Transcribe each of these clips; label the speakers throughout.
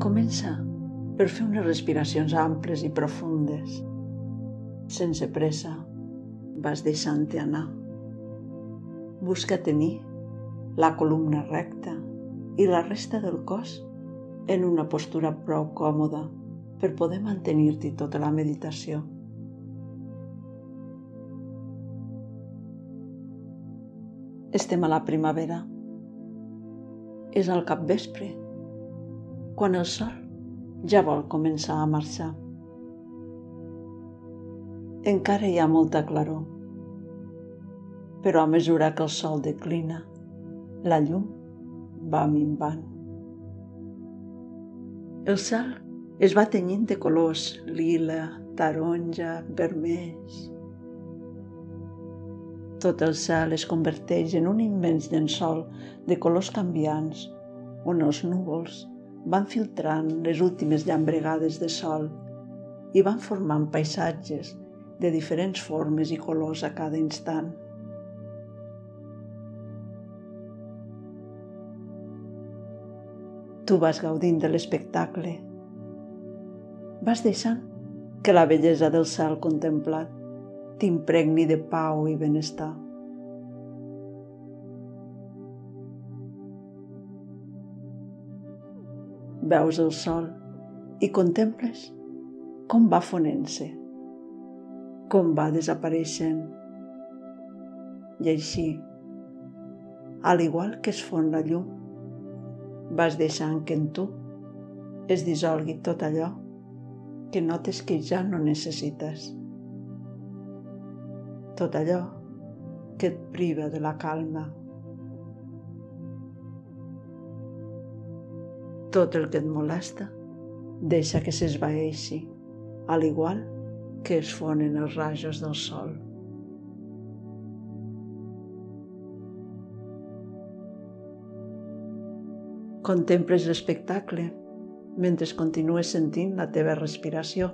Speaker 1: Comença per fer unes respiracions amples i profundes. Sense pressa, vas deixant-te anar. Busca tenir la columna recta i la resta del cos en una postura prou còmoda per poder mantenir-t'hi tota la meditació. Estem a la primavera. És al capvespre, quan el sol ja vol començar a marxar. Encara hi ha molta claror, però a mesura que el sol declina, la llum va minvant. El cel es va tenyint de colors lila, taronja, vermells. Tot el cel es converteix en un immens llençol de colors canviants, on els núvols van filtrant les últimes llambregades de sol i van formant paisatges de diferents formes i colors a cada instant. Tu vas gaudint de l'espectacle. Vas deixant que la bellesa del cel contemplat t'impregni de pau i benestar. Veus el sol i contemples com va fonent-se, com va desapareixent. I així, al igual que es fon la llum, vas deixant que en tu es dissolgui tot allò que notes que ja no necessites. Tot allò que et priva de la calma Tot el que et molesta, deixa que s'esvaeixi, al igual que es fonen els rajos del sol. Contemples l'espectacle mentre continues sentint la teva respiració.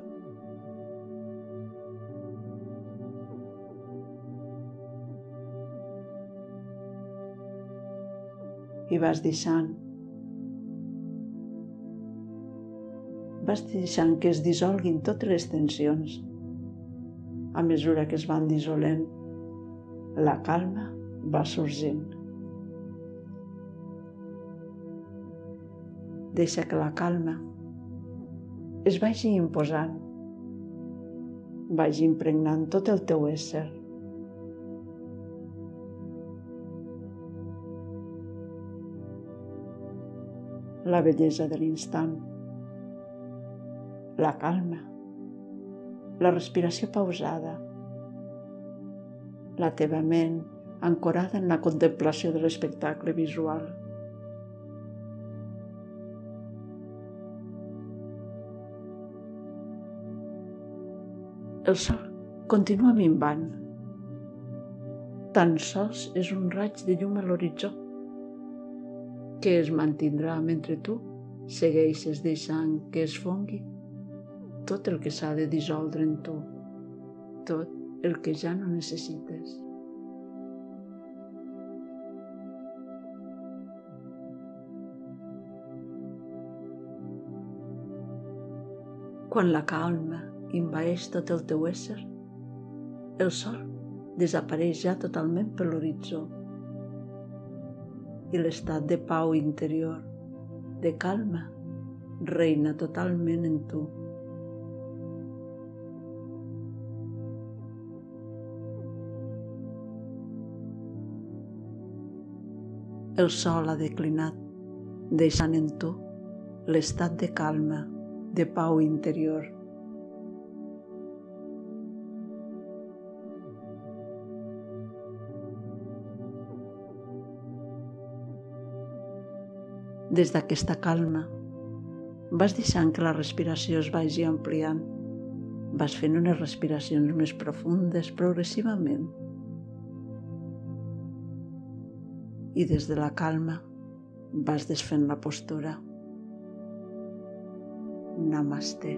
Speaker 1: I vas deixant vas deixant que es dissolguin totes les tensions. A mesura que es van dissolent, la calma va sorgint. Deixa que la calma es vagi imposant, vagi impregnant tot el teu ésser. La bellesa de l'instant la calma, la respiració pausada, la teva ment ancorada en la contemplació de l'espectacle visual. El sol continua minvant. Tan sols és un raig de llum a l'horitzó que es mantindrà mentre tu segueixes deixant que es fongui tot el que s'ha de dissoldre en tu, tot el que ja no necessites. Quan la calma invaeix tot el teu ésser, el sol desapareix ja totalment per l'horitzó i l'estat de pau interior, de calma, reina totalment en tu. El sol ha declinat, deixant en tu l'estat de calma, de pau interior. Des d'aquesta calma, vas deixant que la respiració es vagi ampliant. Vas fent unes respiracions més profundes progressivament i des de la calma vas desfent la postura. Namaste.